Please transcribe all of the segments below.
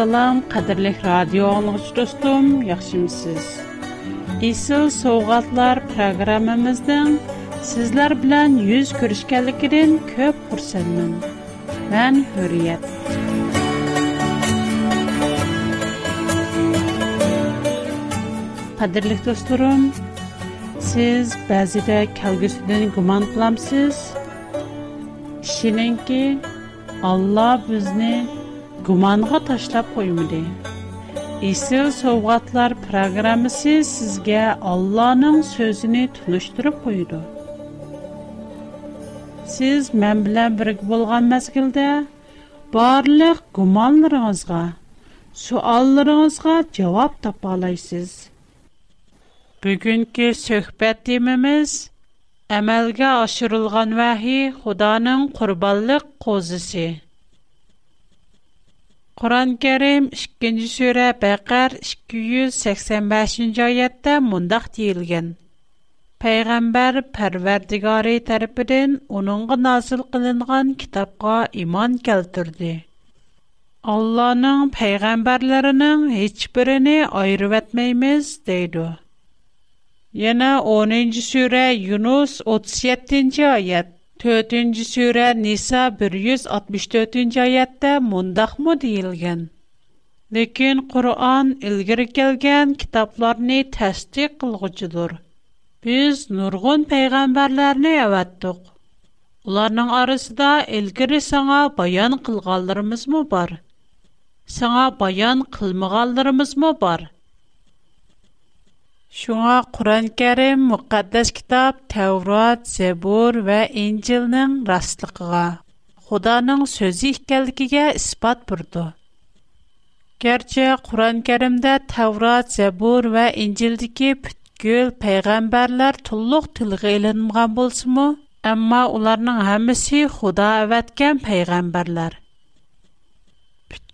Assalam, qadirlik radio anlıqçı dostum, yaxşımısınız? İsil Soğatlar proqramımızdan sizlər bilan yüz görüşkənlikdən köp xursandam. Mən Hürriyet. Qadirlik dostum, siz bəzidə kəlgüsüdən guman qılamsız. ki Allah bizni gumanğa taşlap qoymudi. İsil Soğatlar proqramısı сізге Allahın sözünü tunuşdurub qoydu. Siz mən bilən болған bolğan məsgildə barlıq gumanlarınızğa, suallarınızğa cavab tapa alaysınız. Bugünkü söhbət temamız əməlgə aşırılğan vəhi Xudanın Куран-керим, 2 жи суре, байқар, 285 юз сексен байшын жа айятта мундах дейлген. Пайгамбар, парвердигари тарипыдин, унуң-ғы назыл-қылынған китапга иман келтурди. Алла-ның пайгамбарларының хич-біріні айру Яна, онын Юнус, 4-нче Ниса 164-нче аятта мондакмы диелгән. Ләкин Куръан илгәр келгән китапларны тәсдик кылгычыдыр. Без нургын пәйгамбәрләрне яваттык. Уларның арасында илгәр саңа баян кылганларыбыз мы бар? Саңа баян кылмаганларыбыз бар? Шуңа Құран кәрім мұқаддас кітап Тәурат, Зәбур вә Инжилнің растлықыға, Құданың сөзі ікәлікіге іспат бұрды. Герче Құран кәрімді Тәурат, Зәбур вә Инжилдікі пүткіл пәйғамбарлар тұллық тілғі елінімған болсы мұ? Әмма оларның әмісі Құда әвәткен пәйғамбарлар.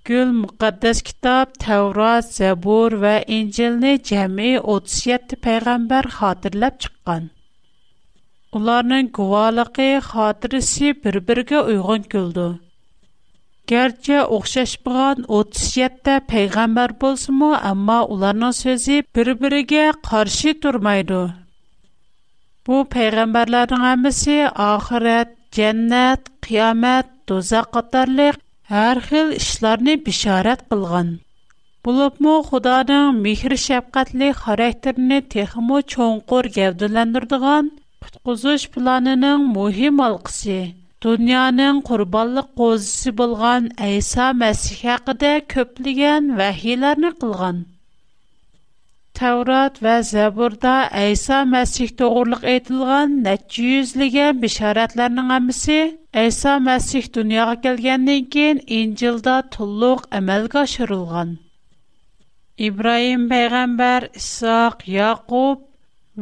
mazkur muqaddas kitob Tavrat, Zabur va Injilni jami 37 payg'ambar xotirlab chiqqan. Ularning guvoligi xotirasi bir-biriga uyg'un keldi. Gerçi oxşaşmağan 37-də peyğəmbər bolsunmu, amma onların sözü bir-birigə qarşı durmaydı. Bu peyğəmbərlərin hamısı axirət, cənnət, qiyamət, dozaq qatarlıq һәр хил эшләрне бишарат кылган. Булыпмы Худаның мехр шәфкатьле характерын техмо чоңкур гәвдәләндердегән куткызыш планының мөһим алкысы. Дөньяның курбанлык козысы булган Айса Мәсих хакында көплегән вахиларны кылган. Təvrat və Zəburda İsa Məsih doğruluq etilən neçə yüzlügən bişarətlərinin hamısı İsa Məsih dünyaya gəlgəndən keyin İncildə tulluq əməlgə aşırılğan. İbrahim peyğəmbər, İsaq, Yaqub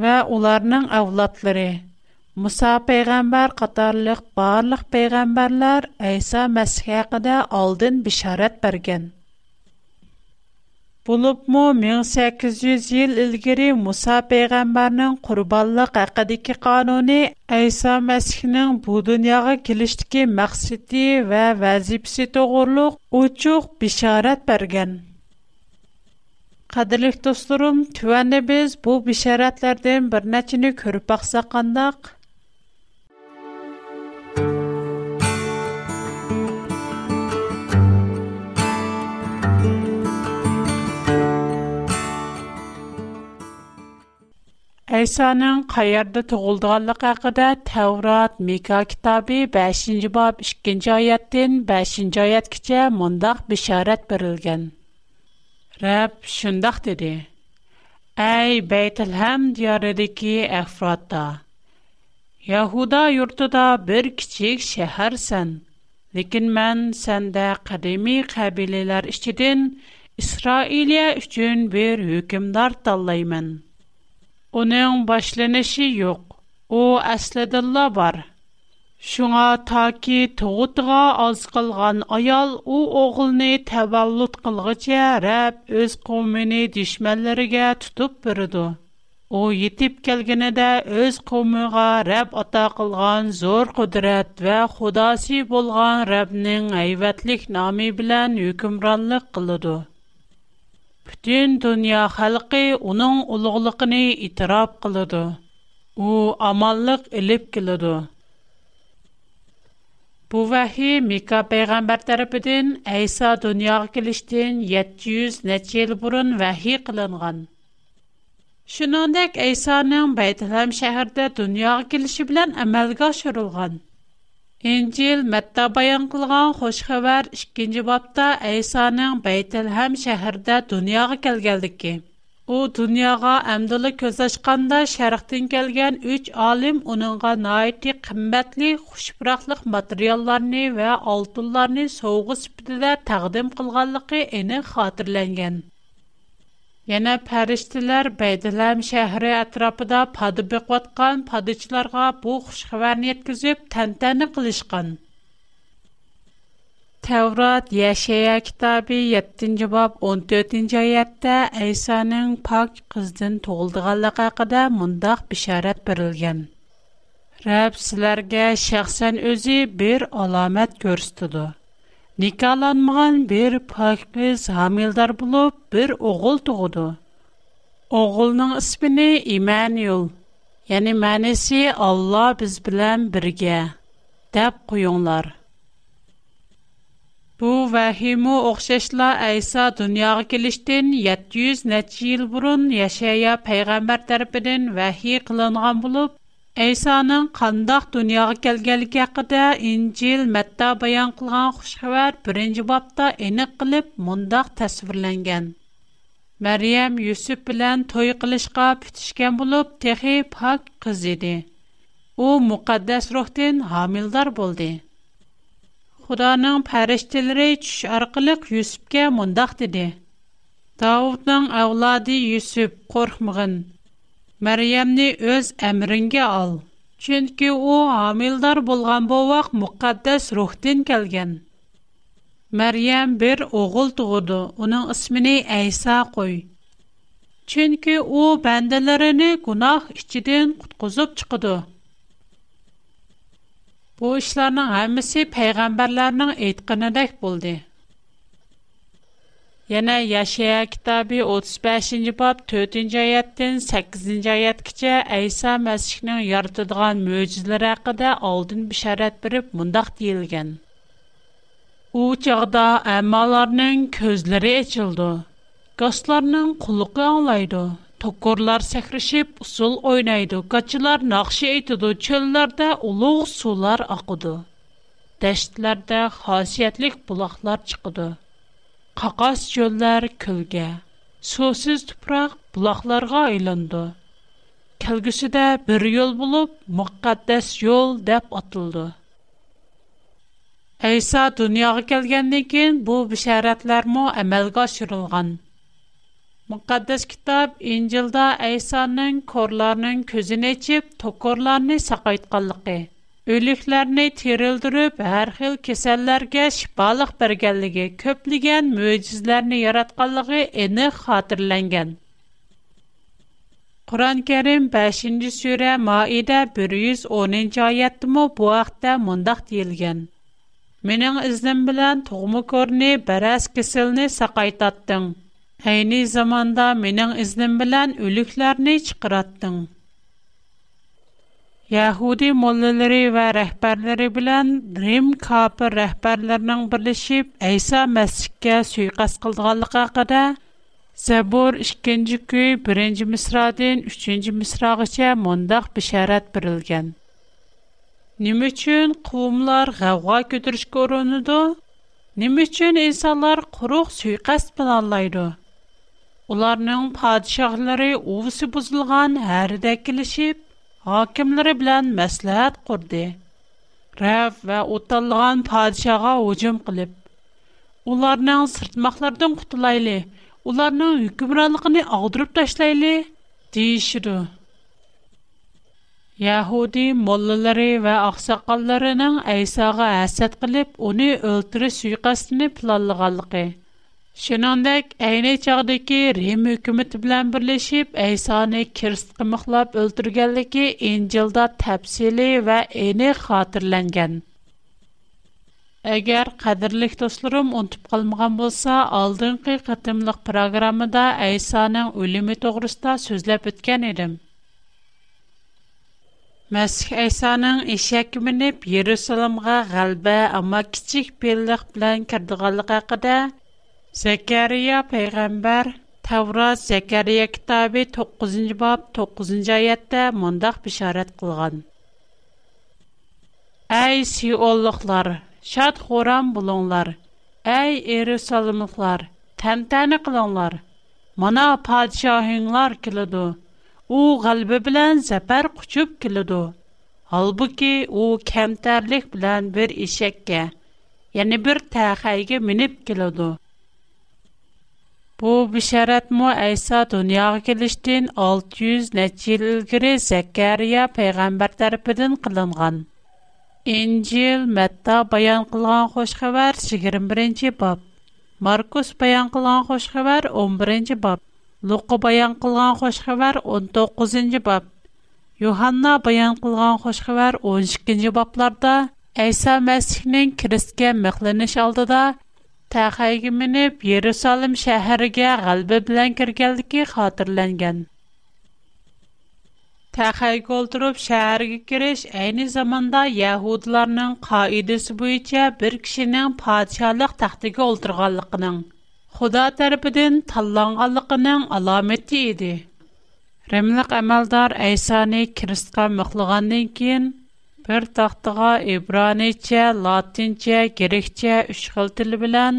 və onların avladları, Musa peyğəmbər qatarlıq barlıq peyğəmbərlər İsa Məsih haqqında aldın bişarət bərgən. Bulubmu 1800 yil ilgiri Musa peyğəmbərinin qurbanlıq haqqındakı qanuni İsa Məsihinin bu dünyaya kilişdiki məqsədi və vəzifəsi toğruluq uçuq bişarət bərgən. Qadirlik dostlarım, tüvəndə biz bu bişarətlərdən bir neçini körüb baxsaq qandaq, Əysanın qayerdə doğulduğanlığı haqqında Tevrat, Mika kitabı 5-ci bab 2-ci ayətdən 5-ci ayətgəcə mundaq bişarət verilgan. Rəbb şundaq dedi: Ey Beytəlhəm diyarındakı əfradda, Yahuda yurtunda bir kiçik şəhərsən. Lakin mən səndə qədimi qəbilələr içidən İsrailiyə üçün bir hökmdar tanlayman.'' Оның башланышы юк. О әсләдәлла бар. Шуңа таки тоғытыға аз қылған аял о оғылны тәвәллуд қылғыча рәб өз қомыны дешмәлләргә тұтып бірді. О етіп келгені дә өз қомыға рәб ата қылған зор құдірәт вә құдаси болған рәбнің әйвәтлік нами білән үкімранлық қылыды. Бүтін дүния халқы оның ұлығылықыны итирап қылыды. О, амаллық іліп келеді. Бу вахи Мика пейғамбар тарапыдын Айса дүнияға келіштен 700 нәтчел бұрын вахи қылынған. Шынандек Айсаның байтылам шәғірді дүнияға келіші білен әмәлгі ашырылған. Энгел Матта баян кылган хош хәбар 2 габта Исаның Бейтлеһәм шәһәрдә дөньяга килгәндә ки. У дөньяга әmdи көзәшкәндә Шәриктән килгән 3 алим уныңга найи ти кыммәтле хушбураклык материалларын ве алтынларны соугыч бидә тәкъдим кылганлыгы әни хатırlанган. Yana pəriştilər Beydiləm şəhəri ətrafında padı bəqvatqan padıçılarga bu xuş xəbərini yetkizib təntəni qılışqan. Tevrat Yaşaya kitabı 7-ci bab 14-ci ayətdə İsa'nın pak qızdan doğulduğanlığı haqqında mundaq bişarət verilgan. Rəbb sizlərə şəxsən özü bir əlamət göstərdi. Nikalanmagan bir pak qiz hamildar bo'lib, bir o'g'il tug'di. O'g'ilning ismini Immanuel, ya'ni ma'nosi Alloh biz bilan birga deb qo'yinglar. Bu vahimu o'xshashla Aysa dunyoga kelishdan 700 necha yil burun Yashaya payg'ambar tarafidan vahiy qilingan bo'lib, Eysanın qandaq dünyaya gəlgənlik haqqında İncil Məttə bəyan qılğan xəbər 1-ci babda eniq qılıb mundaq təsvirlənən. Maryam Yusuf bilan toy qilishqa bitişkən bulub texi pak qız idi. O müqəddəs ruhdan hamildar boldi. Xudanın fərishtələri düş arqılıq mundaq dedi. Davudun avladı Yusuf qorxmığın. Мәрьямне өз әмрингә ал. Чөнки у амилдар булган бу вак мөхәддәс рухтен калган. Мәрьям бер огыл тугыды, уның исмине Айса куй. Чөнки у бәндәләренә гунах ичидән куткызып чыкты. Бу эшләрнең һәммәсе пайгамбарларның әйткәнедәк булды. Yana Yaşaya kitabı 35-ci bab 4-cü ayətdən 8-ci ayətgəcə İsa Məsihinin yaradıdığan möcüzələr haqqında aldın bişarət verib mündəq deyilgan. U çağda əmmaların gözləri açıldı. Qasların quluğu anlaydı. Tokorlar səkrişib usul oynaydı. Qaçılar naxşı etdi. Çöllərdə uluq sular aqıdı. Dəştlərdə xasiyyətlik bulaqlar çıxdı. qaqas çöllər külgə, susuz tuproq buloqlarga aylandı. Kelgüsüdə bir yol bulub müqəddəs yol dep atıldı. Əysa dünyaya gəlgəndən kən bu bəşərətlər mə əmələ gətirilgan. Müqəddəs kitab İncildə Əysanın korların gözünü açıb tokorlarını saqaytqanlığı ölüklərini tirildirib hər xil kəsəllərgə şifalıq bərgəlləgi köpləgən möcüzlərini yaratqallığı eni xatırləngən. Quran-Kərim 5-ci sürə Maidə 110-ci ayətdimu bu axtda mundaq deyilgən. Mənin iznim bilən tuğumu körni bərəs kəsəlini saqaytatdın. Həyni zamanda mənin iznim bilən ölüklərini çıqırattın.'' Yahudi mollaları və rəhbərləri bilən Rim kafir rəhbərlərinin birləşib İsa məscidə sui-qəsd qıldığanlığı haqqında Zəbur 2-ci köy 1-ci misradan 3-cü misrağaça mündəq bişarət verilgan. Nima üçün qovumlar ғавға көтірішке ұрыныды? Nima üçün insanlar quruq sui-qəsd planlaydı? Ularning padişahlari uvsi buzilgan, hərdə kilişib, Хакимләре белән мәсләһәт курды. Рав ва үтәлгән падишага уҗем килеп. Улларның сыртмаклардан قутылайлы, уларның hükümranлыгыны агырып ташлайлы, дишүдү. Яһуди моллалары ва аксакалларының әйсага һәсәт килеп, уни өлтүре суйкасынни планлаганлыгы. Şunondak ayni çağdaki Rim hökuməti bilan birləşib Əysani kirstqi mıxlab öldürgənligi İncildə təfsili və eyni xatırlanğan. Әгәр қадірлік достларым ұнтып қалмаған болса, алдыңғы қатымлық программада Әйсаның өлімі тоғрыста сөзләп өткен едім. Мәсіх Әйсаның ешәк мініп, Ерусалымға ғалбә, ама кичік белліқ білән кірдіғалық ақыда Zekeriya Peygamber Tavrat Zekeriya kitabe 9. bab 9. ayetde mındaq bisharet kılğan. Ay siyolluqlar, şat xuram buluğlar, ay eri salymluqlar, tämtäne kılğanlar. Mana padşahıñlar kıldı. U galbi bilen zəfär quçıp kıldı. Halbiki u kämterlik bilen bir eşekke, yani bir tayxayğa minip kıldı. Бу бишарат му Айса дуньяга келиштин 600 нечи ил илгири Закария пайгамбар тарафидан кылынган. Инжил Матта баян кылган хош хабар 21-нче баб. Маркус баян кылган хош хабар 11-нче баб. Лука баян кылган хош хабар 19-нче баб. Йоханна баян кылган хош хабар 12-нче бабларда Айса Масихнин кириске мәхленеш алдыда тәхәйге менеп, Ерусалим шәһәргә галбе белән кергәнлеге хатırlанган. Тәхәйге олтырып шәһәргә кириш әйне заманда яһудларның каидәсе буенча бер кешенең патшалык тахтыга олтырганлыгының Худа тарафыдан талланганлыгының аламәте иде. Римлык әмәлдар Әйсаны Кристка мәхлугандан кин Bir taxtığa İbraniçə, Latinçə, Grekçə üç xil dil bilən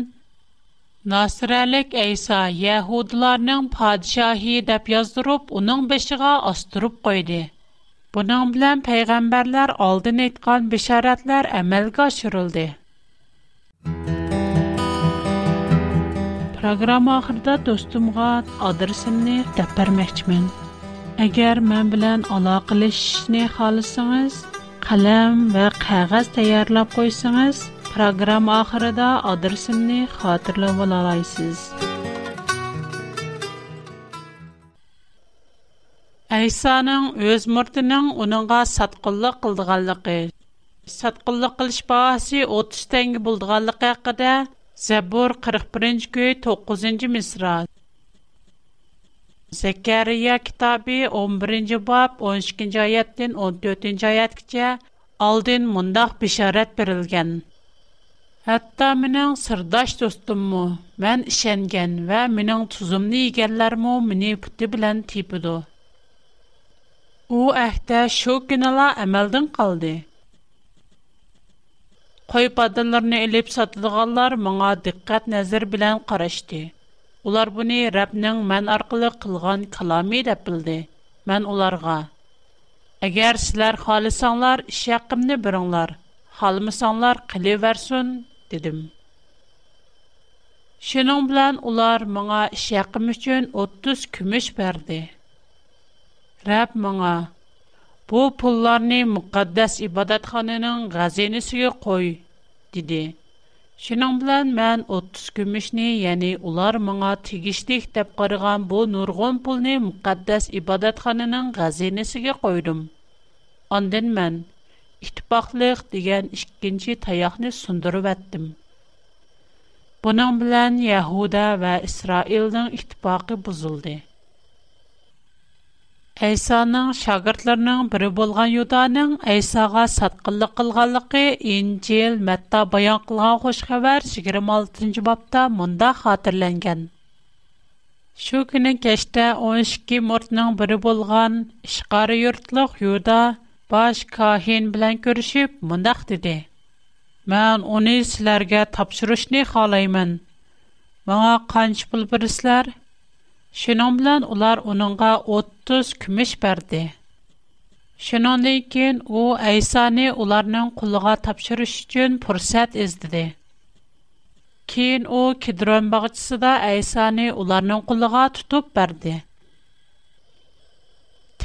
Nasirəlik İsa Yahudlarning padişahı deyə yazdırıb onun beşiğə astırıb qoydu. Bunun bilan peyğəmbərlər aldın etqan bişarətlər əməlgə aşırıldı. Proqram axırda dostumğa adresimni dəpərməkçimin. Əgər mən bilən əlaqələşishni xalısınız, qalam va qog'oz tayyorlab qo'ysangiz programma oxirida adresimni xotirlab olasiz aysoning o'z murtining uningga satqinlik qildiganligi satqinlik qilish bahosi o'ttiz tanga bo'lganligi haqida zabur qirq birinchi kuy to'qqizinchi misra Sekeriya kitabiy 11-nji bab 12-nji ayetden 14-nji ayetke che aldyn mundaq bisharat berilgen. Hatta meneng sirdash dostummu, men ishengän we meneng tuzumni egänlar mu'mini kütü bilen tipidu. U ähtä şo günala ämelden qaldı. Qoyyp atdandyrne elep satdyqanlar manga diqqat nazer bilen Улар буны Рәбнең мән аркылы кылган каламы дип белде. Мән уларга: "Әгәр сезләр халысаңлар, иш якымны бириңләр. Халмысаңлар, кыле версун" дидем. Шуның белән улар моңа иш якым өчен 30 күмеш берде. Рәб моңа: "Бу пулларны мөхәддәс ибадатханының газенесе кой" диде. Şunun bilan mən 30 gümüşni, yəni ular mənə tigişlik deyə qarğan bu nurgun pulni müqəddəs ibadətxananın xəzinəsinə qoydum. Ondan mən ittifaqlıq degan ikkinci tayoqni sundurib atdım. Bunun bilan Yahuda va Isroilning ittifoqi buzildi. Айсаның шағыртларының біры болған юданың Айсага садкылы-кылғалықи ин, джел, мэтта, баян-кылғаң ғош ғавар 26 бапта мүнда хатырлэнген. Шу кінін кештэ 12 мүртның біры болған шығары юртлық юда баш ка хен билан көрішіп мүндах диди. Мэн унисиларға тапшыруш не халаймын? Маңа қанч бұл бірислар? Şunun билан улар onunğa 30 кумиш берди. Şunundan keyin у Aysani уларнинг quliga topshirish учун фурсат издиди. Кейин у Kidron bog'chisida Aysani ularning quliga tutib berdi.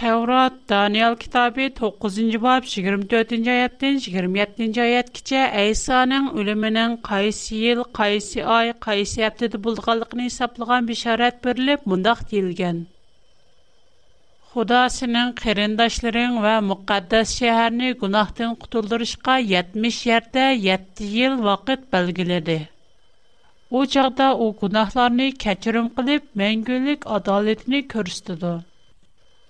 Тәурат Даниэл китабы 9-нчы баб, 24-нчы аяттан 27 аят аяткача Айсаның үлеменең кайсы ел, кайсы ай, кайсы аптада булганлыгын исәплеген бишарат берилеп, мондак дилгән. Худа синең кырындашларың ва мукаддас шәһәрне гунахтан кутылдырышка 70 ярдә 7 ел вакыт белгеледе. У чакта у гунахларны кечирим кылып, мәңгелек адалетне күрсәтте.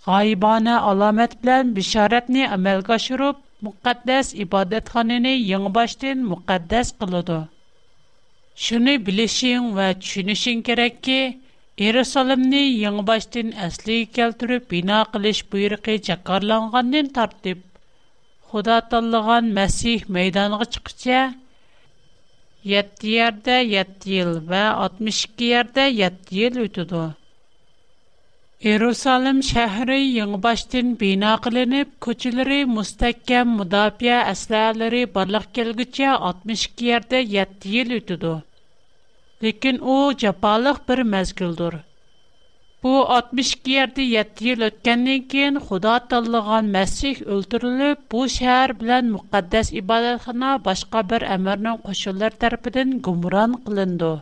Qaybana alamət bilən bişarətni əməl qaşırıb, müqqəddəs ibadət xanını yınbaşdın müqqəddəs qılıdı. Şunu bilişin və çünüşin kərək ki, İrəsəlimni yınbaşdın əsli kəltürüb, bina qılış buyruqı çəqarlanğandın tartıb, xuda atallıqan məsih meydanıqı çıxıca, 7 yərdə 7 yıl və 62 yərdə 7 yıl Иерусалим шәһәре яңа баштан бина кылынып, көчләре мустакәм мудафия әсләләре барлык келгәчә 62 ярда 7 ел үтүде. Ләкин у җапалык бер мәзгилдер. Бу 62 ярда 7 ел үткәннән кин Худа таллыган мәсих өлтүрелеп, бу шәһәр белән мөхәддәс ибадатхана башка бер әмернең кошылар тарафыдан гумран кылынды.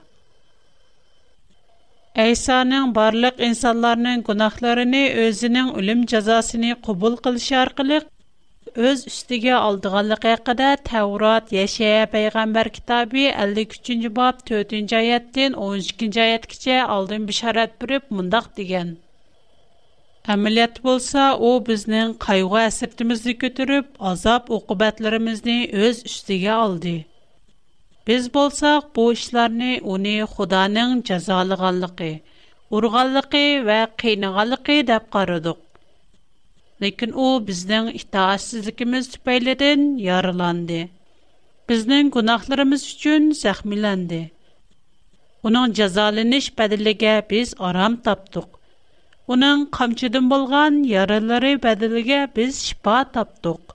Әйсаның барлық инсанларының гунахларыны өзінің үлім жазасыны құбыл қылшы арқылық өз үстіге алдығанлығы хақыда Тәурат, Яшая пайғамбар кітабы 53 бап 4-нче 12 айет алдын бишарат биреп мұндақ деген. Әмілет болса, о бізнің қайуға әсіртімізді көтіріп, азап уқубатларыбызны өз үстіге алды. Біз болсақ, бо ішларни уни худаның чазалығалығы, урғалығы ва кейнағалығы дап қарудок. Лекин о, біздің іхтаасызликіміз тюбайледің яриланди. Біздің кунахларымыз учын сахмиланди. Унаң чазалыниш бәділігі біз арам таптуг. Унаң қамчыдым болған ярилари бәділігі біз шпа таптуг.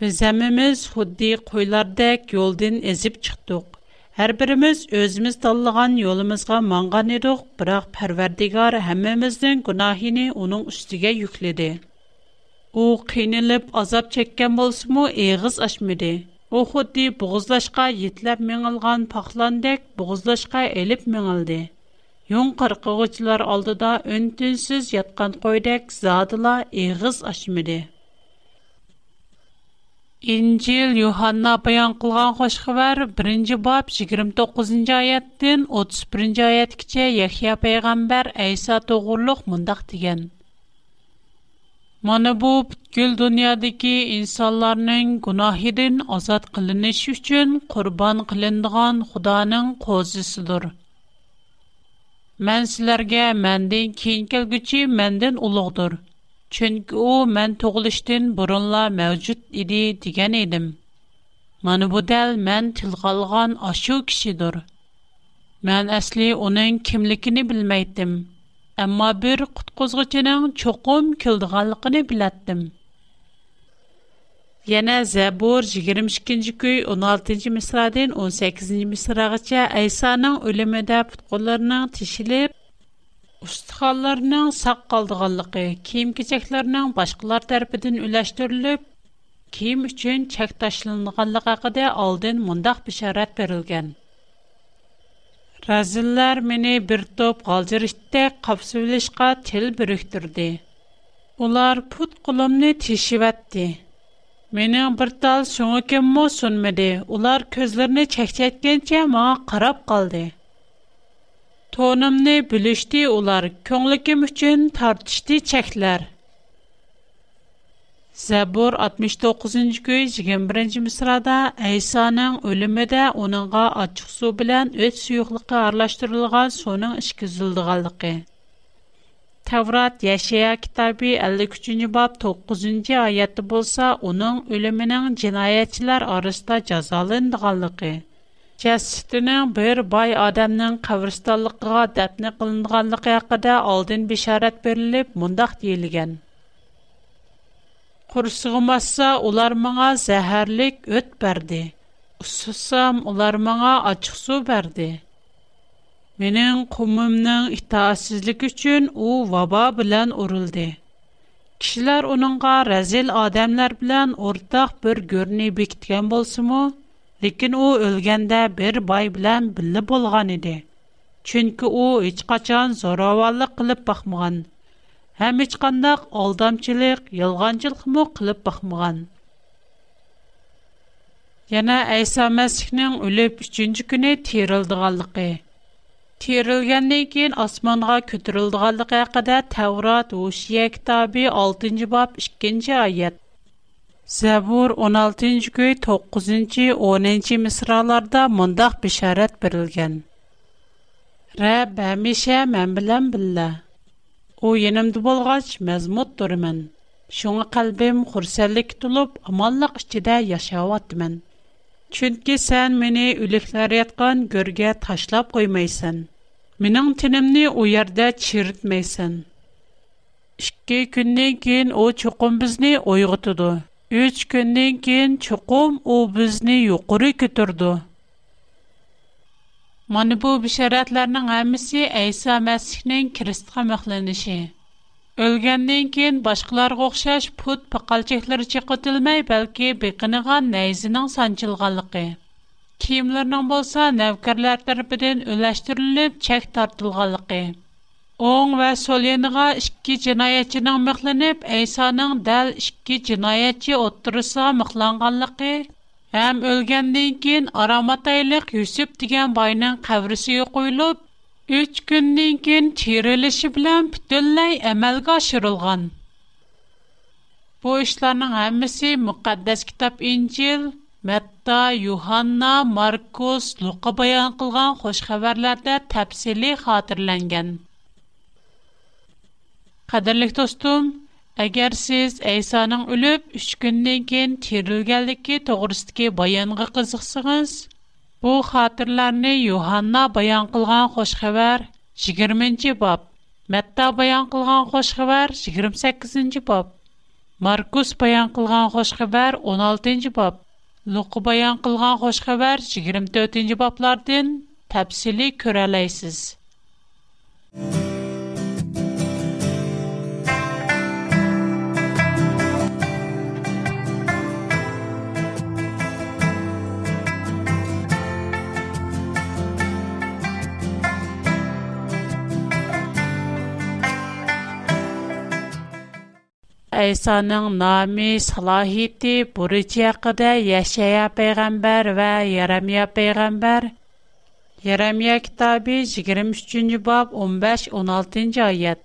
Biz hemimiz huddi koylardak yoldin ezip çıktuk. Her birimiz özümüz tallıgan yolumuzga mangan eduk, bırak perverdigar hemimizden günahini onun üstüge yükledi. O kinilip azap çekken bolsumu eğiz açmadı. O huddi buğuzlaşka yitlep mengilgan paklandak buğuzlaşka elip mengildi. Yon kırkıgıçlar aldı da öntünsüz yatkan koydak İncil Yuhanna bayan qılğan xoş xəbər 1-ci bab 29-cu ayətdən 31-ci ayətəcə Yahya peyğəmbər İsa toğurluq mındaq degan. Mana bu gül dünyadakı insanların günahından azad qılınış üçün qurban qılınğan Xudanın qozisidir. Mən sizlərə məndən keyin gəlgüçi məndən uluqdur. Чөнки ул мен тугылыштан бурынла мәҗүд иде дигән идем. Менә бу дәл мен тилгалган ашу кишидер. Мен әсли аның кимлигене белмәйдем. Әмма бер куткызгычның чоқым килдиганлыгын билдем. Яна Забур 22-нче көй 16-нче мисрадан 18-нче мисрагача Айсаның өлеме дә путколларының Ustixonlarning saq qoldiganligi, kiyim-kechaklarning boshqalar tarafidan ulashtirilib, kiyim uchun chak tashlanganligi haqida oldin mundaq bisharat berilgan. Razillar meni bir top g'aljirishda qapsivlashqa til biriktirdi. Ular put qo'limni teshivatdi. Mening bir tal so'ngikimmi sunmidi. Ular ko'zlarini chakchaytgancha menga qarab qoldi. Tonumni bilishdi ular, ko'nglim uchun tartishdi cheklar. Zəbur 69-cu gün 21-ci misrada İsa'nın ölümüdə onunğa açıq su bilən öt suyuqluqqa arlaşdırılğan sonun işkizildığanlıqı. Tavrat Yaşaya kitabı 53-cü bab 9-cu ayədə bolsa, onun ölümünün cinayətçilər arasında cəzalandığanlıqı. җестән бер бай адамның каврыстанлыкка дәпне кылынганлыгы хакында алдын бешәрет берелеп, мондак дийелган. Куршыгы масса уларңа зәһәрлек үт берди. Усысам уларңа ачык су берди. Менен кумумның итаассызлыгы өчен ул ваба белән урылды. Кишләр униңга рәзил адамлар белән ортак бер görне бекиткән булсымы? lekin u o'lganda bir boy bilan birga bo'lgan edi chunki u hech qachon zo'ravonlik qilib boqmagan ham hech qandaq aldamchilik yolg'onchilikmi qilib boqmagan yana ayso masihning o'lib uchinchi kuni terildiganligi terilgandan keyin osmonga ko'tarildiganligi haqida tavrat o'shiya kitobi oltinchi bob ikkinchi oyat Zəbur 16-cı göy 9-cu, 10-cu misralarda mundaq bişarət berilgan. Rəbb həmişə mən bilən billə. O yenimdə bolğaç məzmut durmən. Şuna qalbim xursəllik tulub amanlıq içində yaşayatmən. Чөнки сән мине үлекләр яткан гөргә ташлап коймайсың. Минең тинемне у ярдә чиртмәйсең. Икки көннән кин о чукым безне ойгытыды. Üç gündən keyin chuqum o bizni yuqori götürdü. mana bu bisharatlarning hamısı ayso masihning Kristə məxlənişi. Ölgəndən keyin boshqalarga o'xshash put paqalçıqlar chiqitilmay bəlkə biqinigan nəyzinin sancılğanlığı. kiyimlarning bo'lsa navkarlar tərəfindən öləşdirilib çək tartılğanlığı. Оң ۋە سول يېنىغا ئىككى جىنايەتچىنىڭ مىخلىنىپ ئەيسانىڭ دەل ئىككى جىنايەتچى ئوتتۇرىسىغا مىخلانغانلىقى ھەم ئۆلگەندىن араматайлық ئاراماتەيلىك يۈسۈپ دېگەن باينىڭ قەبرىسى يوقىلىپ ئۈچ كۈندىن كېيىن تېرىلىشى بىلەن پۈتۈنلەي ئەمەلگە ئاشۇرۇلغان بۇ ئىشلارنىڭ ھەممىسى مۇقەددەس كىتاب Юханна, Маркус, يوھاننا баян لۇقا بايان قىلغان خۇش خەۋەرلەردە Qadirlik dostum, agar siz Əysanın ölüb 3 gündən keyin tirilganligi to'g'risidagi bayonga qiziqsangiz, bu xatirlarni Yuhanna bayon qilgan xosh xabar 20-bob, Matta bayon qilgan xosh xabar 28-bob, Markus bayon qilgan xosh xabar 16-bob, Luqa bayon qilgan xosh xabar 24-boblardan təfsili görə Айсаның нами Салахидді Буриджияқыда Яшая пейгамбар ва Ярамия пейгамбар Ярамия китаби 23-жы баб 15-16-жа айят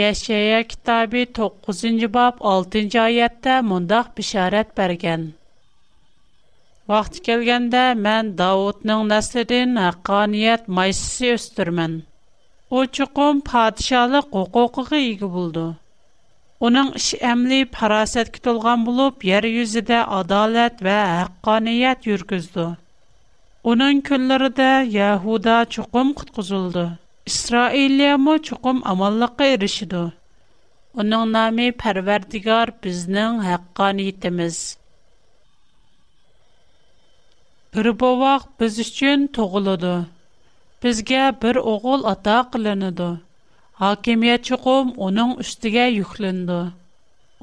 Яшая китаби 9-жы баб 6-жа айятта мундах бишарат берген Вақт келгенда мэн Даудның нәслидин Акканият майсиси өстірмен Учукум падишалы қуку-қуги ігі булду Уның іші әмлий парасет кіт олған болу бьер юзиде адалет ва хаққа ният юргізду. Уның күнлари да Яхуда чукум қытқызулды. Исраилия му чукум амаллықы иришиду. Уның нами парвердигар бізнің хаққа ниитиміз. Бұр бовақ біз ішчин тоғылуду. Бізге бір оғул ата қылынуду. hakimiyet çuqum onun üstüge yüklendi.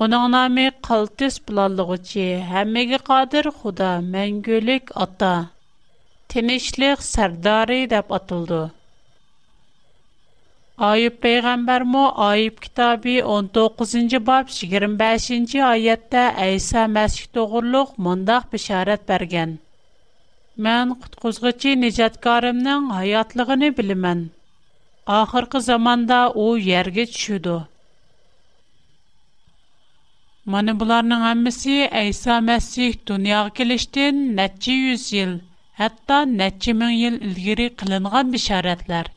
Onun namı qaltis bulallıqçı, həmmegi qadir xuda, məngülük ata, tinişlik sərdari dəb atıldı. Ayıb Peyğəmbər mu Ayıb kitabı 19-cu bab 25-ci ayətdə İsa Məsih doğruluq mundaq bişarət bərgən. Mən qutquzğıcı nicatkarımның hayatlığını bilimən. Ахыркы zamanda у йерге түшүдү. Мен буларның һәммәсе Айса Мәсих дөньяга килгәннән нәти юз ел, хәтта нәти мәң ел илгәри килинган бәшарәтләр.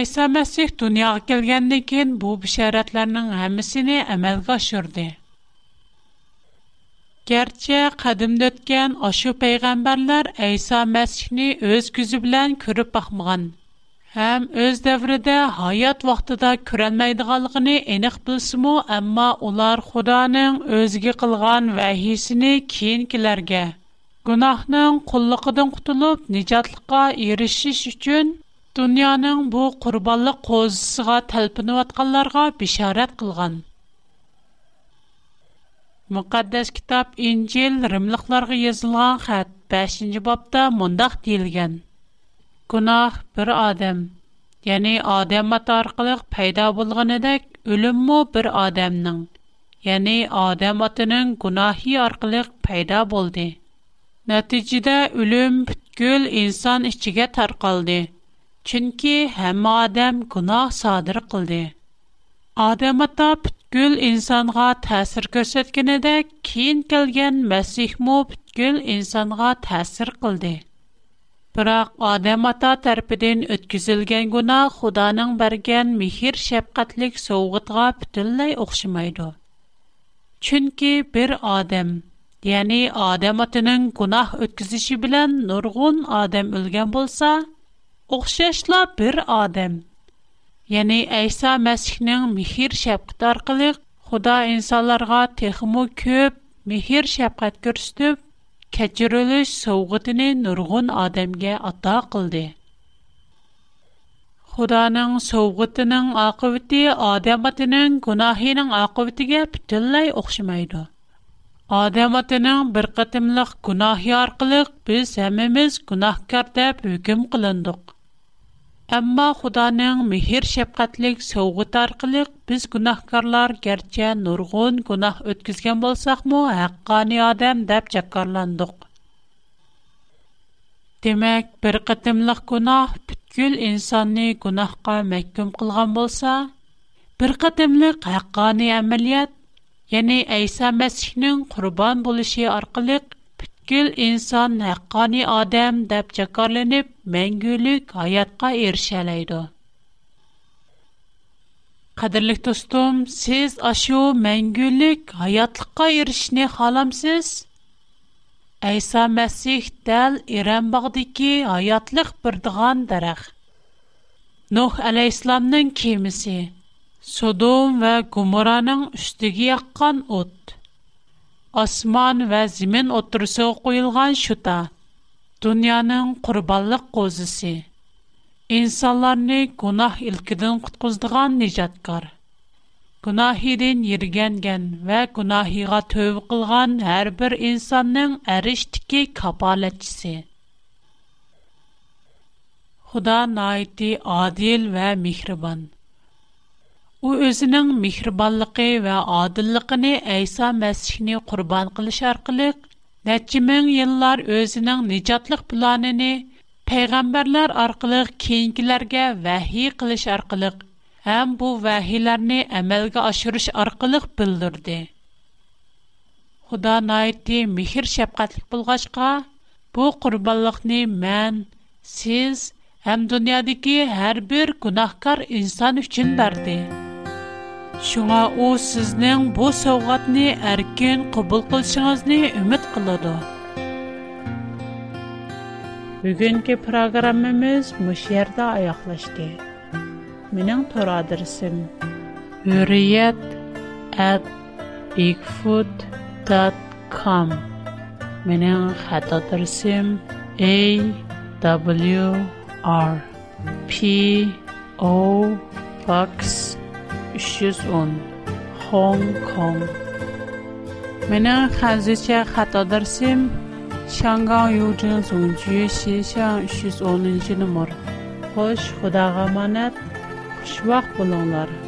Айса Мәсих дөньяга килгәндән көн бу бәшарәтләрнең һәммәсенә әмелгә ашырды. Гәрчә кадүмдөткән ашу пайгамбәрләр Айса Мәсихне үз күзү белән күреп бакмаган. Həm öz dövrüdə həyat vaxtında görənməyidğanlığını eniq bilsimu, amma ular Xudanın özünə qılğan vəhisini keyinkilərə gunohning qulluqidan qutulib nijotlikqa erishish uchun dunyoning bu qurbonlik qo'zisiga talpinayotganlarga bishorat qilgan muqaddas kitob injil rimliqlarga yozilgan xat 5 bobda mundoq deyilgan Гунах бер адам. Яни адам ата аркылы пайда булганыдак, өлүм мо бер адамның. Яни адам атының гунахи аркылы пайда болды. Нәтиҗәдә өлүм бүткүл инсан ичиге таркалды. Чөнки һәм адам гунах садыр кылды. Адам ата бүткүл инсанга тәсир күрсәткәндә, кин килгән Мәсих мо бүткүл инсанга тәсир кылды. Бірақ адам ата тәрпіден өткізілген гуна Худаның берген михір шәпқатлік соғытға бүтінлей оқшымайды. Чүнки бір адам, яни адам атының гунах өткізіші білән нұрғын адам өлген болса, оқшашла бір адам. Яни Әйса Мәсіхнің михір шәпқат арқылық Худа инсанларға техму көп михір шәпқат көрсетіп, Кечүрүлүс соугытынын нургун адамга ата кылды. Худанын соугытынын ақивети адамдын күнөөсүнүн ақиветиге бүтүнلەй окшомайды. Адамдын бир кытымлык күнөөсүн аркылык биз ҳамemiz күнөөкөр деп hükм кылındы. Әмма Худаның мехир шәфкатьлек сөйгәт біз без гунаһкарлар гәрчә нургын гунаһ үткәзгән булсакмы, хаккани адам дип чакырландык. Демәк, бер кытымлык гунаһ бүткүл инсанны гунаһка мәккім кылган булса, бер кытымлык хаккани әмәлият, яни Айса Мәсихнең курбан булышы аркылы Күл инсан нәққани адам деп чакарленіп, мәңгілік аятқа ершелейді. Қадірлік достым, сіз ашу мәңгілік аятлыққа ершіне халамсыз? Айса мәсіх дәл Иранбағдыки аятлық бірдіған дарақ. Нух әлейсламның кемісі, Содом вә Гумараның үстігі яққан ұтты. асман вэ зимин отырсы оқуилған шута, дунянын қурбаллық қозыси, инсаларны кунах илкідын қытқыздыған нежадкар, кунахидын ергенген вэ кунахиға төві қылған әрбір инсаннын әрештіки капалачси. Худа наиди адил вэ михрибан. u o'zining mehribonligi va odilligini Aysa Masihni qurbon qilish orqali necha ming yillar o'zining nijotlik planini payg'ambarlar orqali keyingilarga vahiy qilish orqali ham bu vahiylarni amalga oshirish orqali bildirdi. Xudo noiti mehr shafqatli bo'lg'achqa bu qurbonlikni men, siz ham dunyodagi har bir gunohkor inson uchun berdi. Шуңа у сезнең бу сауғатны әркен қыбыл қылшыңызны үміт қылады. Бүгінгі программымыз мүшерді аяқлашды. Менің тұр адресім үриет әт bigfoot.com Менің қат A-W-R-P-O-Box-R 310 Hong Kong Менің қазіше қатадырсым Шанған юджин зунчуи шешан 310 номер. Хош, худага манат, хушвақ бұлыңлар.